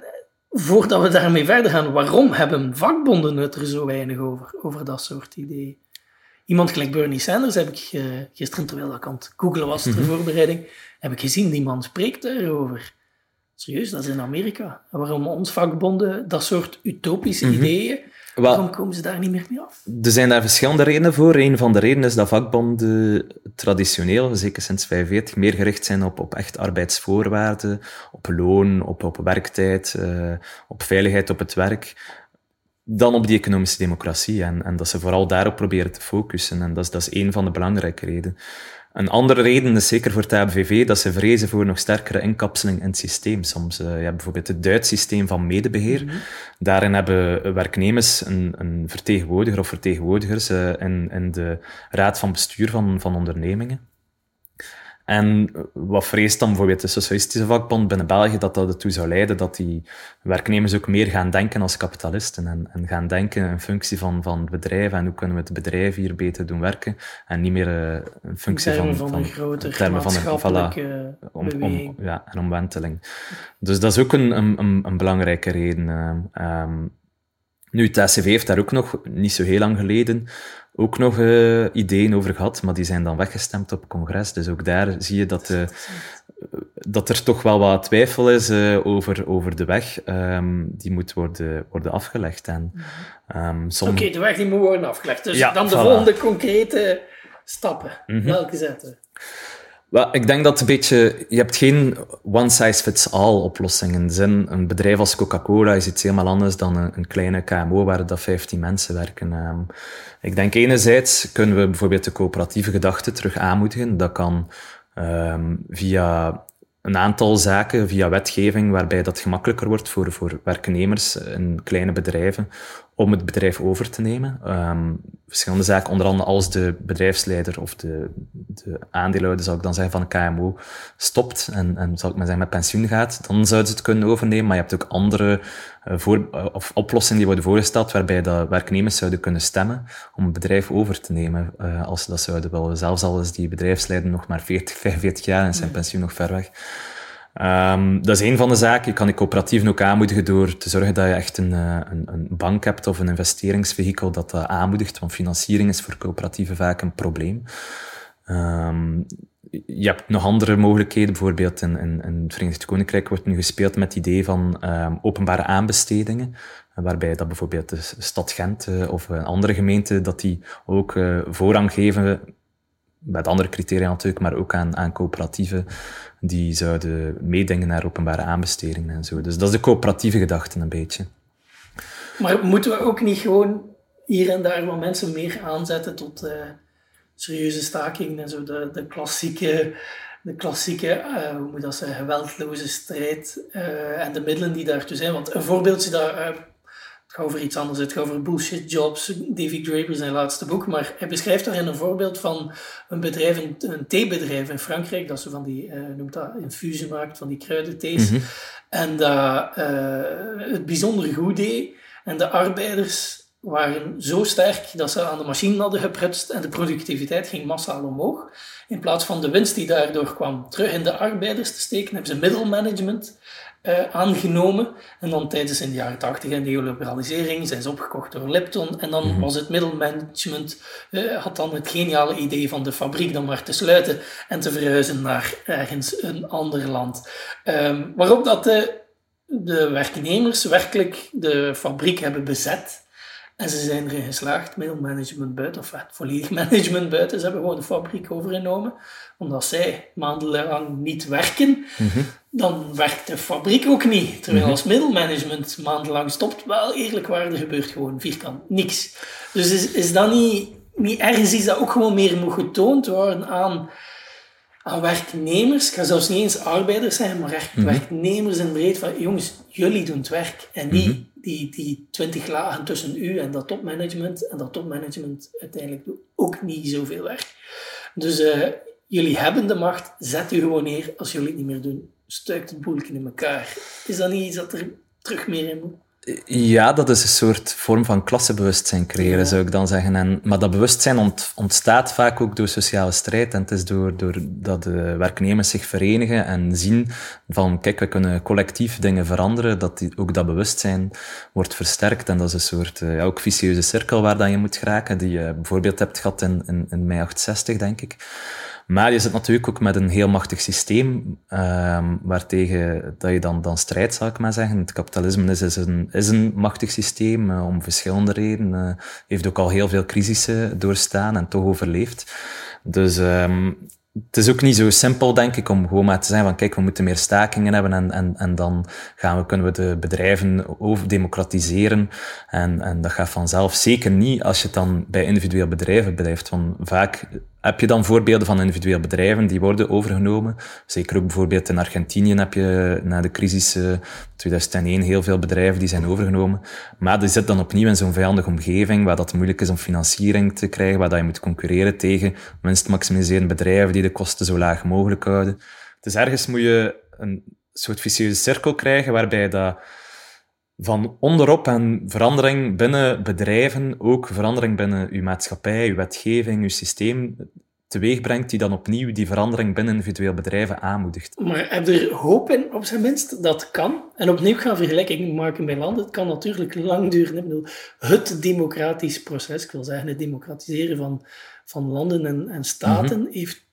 voordat we daarmee verder gaan, waarom hebben vakbonden het er zo weinig over, over dat soort ideeën? Iemand gelijk Bernie Sanders heb ik uh, gisteren, terwijl ik aan het googlen was ter -hmm. voorbereiding, heb ik gezien, die man spreekt erover. Serieus, dat is in Amerika. Waarom ons vakbonden dat soort utopische mm -hmm. ideeën, waarom komen ze daar niet meer mee af? Er zijn daar verschillende redenen voor. Een van de redenen is dat vakbonden traditioneel, zeker sinds 45, meer gericht zijn op, op echt arbeidsvoorwaarden, op loon, op, op werktijd, uh, op veiligheid op het werk dan op die economische democratie. En, en dat ze vooral daarop proberen te focussen. En dat is, dat is een van de belangrijke redenen. Een andere reden is zeker voor het ABVV dat ze vrezen voor nog sterkere inkapseling in het systeem. Soms, uh, je hebt bijvoorbeeld het Duits systeem van medebeheer. Mhm. Daarin hebben werknemers een, een vertegenwoordiger of vertegenwoordigers uh, in, in de raad van bestuur van, van ondernemingen. En wat vreest dan bijvoorbeeld de Socialistische Vakbond binnen België, dat dat ertoe zou leiden dat die werknemers ook meer gaan denken als kapitalisten en, en gaan denken in functie van, van het bedrijf en hoe kunnen we het bedrijf hier beter doen werken en niet meer uh, in functie van, van, van, een grotere termen van een, voilà, om, om, ja, een omwenteling. Dus dat is ook een, een, een belangrijke reden. Uh, um, nu, het ACV heeft daar ook nog, niet zo heel lang geleden, ook nog uh, ideeën over gehad, maar die zijn dan weggestemd op congres. Dus ook daar zie je dat, uh, dat er toch wel wat twijfel is uh, over, over de weg. Um, die moet worden, worden afgelegd. Um, som... Oké, okay, de weg die moet worden afgelegd. Dus ja, dan de voilà. volgende concrete stappen. Mm -hmm. Welke zetten? Ik denk dat een beetje, je hebt geen one-size-fits-all oplossing. In zin, een bedrijf als Coca-Cola is iets helemaal anders dan een, kleine KMO waar dat 15 mensen werken. Um, ik denk enerzijds kunnen we bijvoorbeeld de coöperatieve gedachte terug aanmoedigen. Dat kan um, via een aantal zaken, via wetgeving, waarbij dat gemakkelijker wordt voor, voor werknemers in kleine bedrijven om het bedrijf over te nemen. Um, verschillende zaken, onder andere als de bedrijfsleider of de, de aandeelhouder, zal ik dan zeggen, van een KMO stopt en, en zal ik maar zeggen, met pensioen gaat, dan zouden ze het kunnen overnemen. Maar je hebt ook andere voor, uh, of oplossingen die worden voorgesteld, waarbij dat werknemers zouden kunnen stemmen om het bedrijf over te nemen, uh, als ze dat zouden willen. Zelfs al is die bedrijfsleider nog maar 40, 45 (laughs) jaar en zijn pensioen nog ver weg. Um, dat is een van de zaken. Je kan die coöperatieven ook aanmoedigen door te zorgen dat je echt een, een, een bank hebt of een investeringsvehikel dat dat aanmoedigt, want financiering is voor coöperatieven vaak een probleem. Um, je hebt nog andere mogelijkheden. Bijvoorbeeld in, in, in, het Verenigd Koninkrijk wordt nu gespeeld met het idee van um, openbare aanbestedingen. Waarbij dat bijvoorbeeld de stad Gent uh, of een andere gemeente, dat die ook uh, voorrang geven met andere criteria natuurlijk, maar ook aan, aan coöperatieven die zouden meedenken naar openbare aanbestedingen en zo. Dus dat is de coöperatieve gedachte een beetje. Maar moeten we ook niet gewoon hier en daar wat mensen meer aanzetten tot serieuze stakingen en zo? De, de klassieke, de klassieke uh, hoe moet dat zeggen, geweldloze strijd uh, en de middelen die daartoe zijn. Want een voorbeeldje daar het gaat over iets anders. Het gaat over bullshit jobs. David Draper zijn laatste boek. Maar hij beschrijft daarin een voorbeeld van een bedrijf, een, een theebedrijf in Frankrijk. Dat ze van die, noemt dat, infusie maakt, van die kruidenthees. Mm En dat het bijzonder goed deed. En de arbeiders waren zo sterk dat ze aan de machine hadden geprutst en de productiviteit ging massaal omhoog. In plaats van de winst die daardoor kwam terug in de arbeiders te steken, hebben ze middelmanagement uh, aangenomen. En dan tijdens in de jaren 80 en de neoliberalisering zijn ze opgekocht door Lipton. En dan mm -hmm. was het middelmanagement, uh, had dan het geniale idee van de fabriek dan maar te sluiten en te verhuizen naar ergens een ander land. Um, waarop dat de, de werknemers werkelijk de fabriek hebben bezet. En ze zijn erin geslaagd, middelmanagement buiten, of volledig (laughs) management buiten. Ze hebben gewoon de fabriek overgenomen. Omdat zij maandenlang niet werken, mm -hmm. dan werkt de fabriek ook niet. Terwijl -hmm. als middelmanagement maandenlang stopt, wel eerlijk waar, er gebeurt gewoon vierkant niks. Dus is, is dat niet, niet ergens iets dat ook gewoon meer moet getoond worden aan, aan werknemers? Ik ga zelfs niet eens arbeiders zijn, maar echt mm -hmm. werknemers in breed van, jongens, jullie doen het werk en die die, die twintig lagen tussen u en dat topmanagement. En dat topmanagement uiteindelijk doet ook niet zoveel werk. Dus uh, jullie hebben de macht, zet u gewoon neer. Als jullie het niet meer doen, stuikt het boeltje in elkaar. Is dat niet iets dat er terug meer in moet? Ja, dat is een soort vorm van klassebewustzijn creëren, ja. zou ik dan zeggen. En, maar dat bewustzijn ont, ontstaat vaak ook door sociale strijd. En het is door, door dat de werknemers zich verenigen en zien van, kijk, we kunnen collectief dingen veranderen, dat die, ook dat bewustzijn wordt versterkt. En dat is een soort, ja, ook vicieuze cirkel waar dan je moet geraken, die je bijvoorbeeld hebt gehad in, in, in mei 68, denk ik. Maar je zit natuurlijk ook met een heel machtig systeem, um, waartegen dat je dan, dan strijdt, zal ik maar zeggen. Het kapitalisme is, is, een, is een machtig systeem, uh, om verschillende redenen. Uh, heeft ook al heel veel crisissen doorstaan en toch overleefd. Dus um, het is ook niet zo simpel, denk ik, om gewoon maar te zeggen van kijk, we moeten meer stakingen hebben en, en, en dan gaan we, kunnen we de bedrijven over democratiseren. En, en dat gaat vanzelf. Zeker niet als je het dan bij individueel bedrijven blijft. Want vaak heb je dan voorbeelden van individuele bedrijven die worden overgenomen. Zeker ook bijvoorbeeld in Argentinië heb je na de crisis 2001 heel veel bedrijven die zijn overgenomen. Maar die zitten dan opnieuw in zo'n vijandige omgeving waar dat moeilijk is om financiering te krijgen, waar dat je moet concurreren tegen winstmaximiserende bedrijven die de kosten zo laag mogelijk houden. Dus ergens moet je een soort vicieuze cirkel krijgen waarbij dat van onderop en verandering binnen bedrijven, ook verandering binnen uw maatschappij, uw wetgeving, uw systeem, teweeg brengt die dan opnieuw die verandering binnen individueel bedrijven aanmoedigt. Maar heb je er hoop in, op zijn minst, dat kan? En opnieuw gaan vergelijkingen maken bij landen. Het kan natuurlijk lang duren. Ik bedoel, het democratisch proces, ik wil zeggen het democratiseren van, van landen en, en staten, mhm. heeft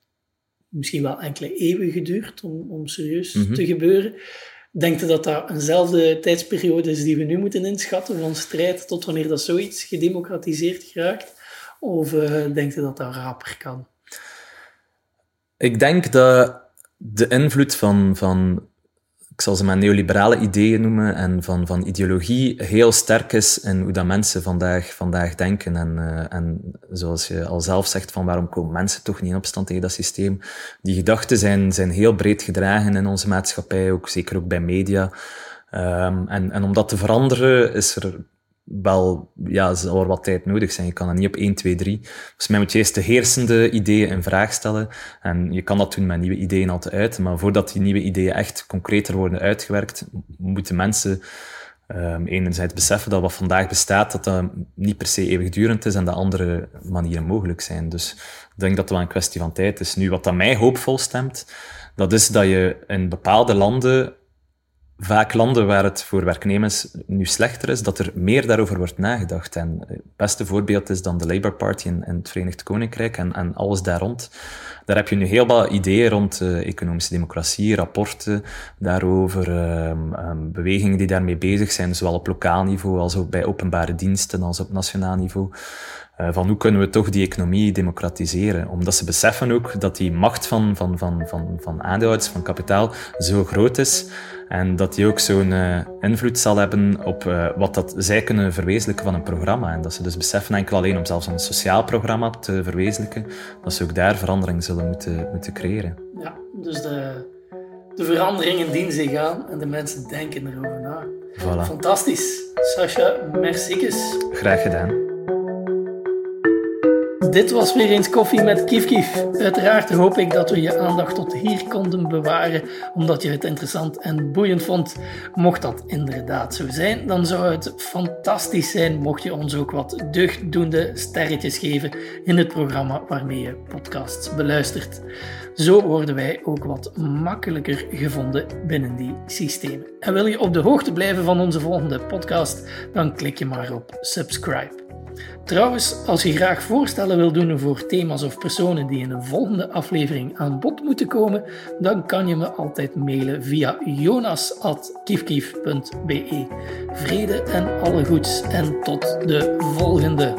misschien wel enkele eeuwen geduurd om, om serieus mhm. te gebeuren. Denkt u dat dat eenzelfde tijdsperiode is die we nu moeten inschatten, van strijd tot wanneer dat zoiets gedemocratiseerd geraakt? Of uh, denkt dat dat raper kan? Ik denk dat de invloed van, van ik zal ze maar neoliberale ideeën noemen, en van, van ideologie heel sterk is in hoe dat mensen vandaag, vandaag denken. En, uh, en zoals je al zelf zegt, van waarom komen mensen toch niet in opstand tegen dat systeem? Die gedachten zijn, zijn heel breed gedragen in onze maatschappij, ook zeker ook bij media. Um, en, en om dat te veranderen is er wel, ja, zal er wat tijd nodig zijn. Je kan dat niet op 1, 2, 3. Volgens mij moet je eerst de heersende ideeën in vraag stellen. En je kan dat doen met nieuwe ideeën altijd uit. Maar voordat die nieuwe ideeën echt concreter worden uitgewerkt, moeten mensen um, enerzijds beseffen dat wat vandaag bestaat, dat dat niet per se eeuwigdurend is en dat andere manieren mogelijk zijn. Dus ik denk dat het wel een kwestie van tijd is. Nu, wat dat mij hoopvol stemt, dat is dat je in bepaalde landen vaak landen waar het voor werknemers nu slechter is, dat er meer daarover wordt nagedacht. En het beste voorbeeld is dan de Labour Party in, in het Verenigd Koninkrijk en, en, alles daar rond. Daar heb je nu heel wat ideeën rond uh, economische democratie, rapporten daarover, um, um, bewegingen die daarmee bezig zijn, zowel op lokaal niveau als ook bij openbare diensten als op nationaal niveau. Uh, van hoe kunnen we toch die economie democratiseren? Omdat ze beseffen ook dat die macht van, van, van, van, van aandeelhouders, van kapitaal, zo groot is en dat die ook zo'n uh, invloed zal hebben op uh, wat dat zij kunnen verwezenlijken van een programma. En dat ze dus beseffen enkel alleen om zelfs een sociaal programma te verwezenlijken, dat ze ook daar verandering zullen moeten, moeten creëren. Ja, dus de, de veranderingen dienen zich aan en de mensen denken erover na. Voilà. Fantastisch. Sascha, merci. Graag gedaan. Dit was weer eens koffie met Kief. Uiteraard hoop ik dat we je aandacht tot hier konden bewaren, omdat je het interessant en boeiend vond. Mocht dat inderdaad zo zijn, dan zou het fantastisch zijn mocht je ons ook wat deugddoende sterretjes geven in het programma waarmee je podcasts beluistert. Zo worden wij ook wat makkelijker gevonden binnen die systemen. En wil je op de hoogte blijven van onze volgende podcast, dan klik je maar op subscribe. Trouwens, als je graag voorstellen wil doen voor thema's of personen die in een volgende aflevering aan bod moeten komen, dan kan je me altijd mailen via jonas.kiefkief.be. Vrede en alle goeds en tot de volgende.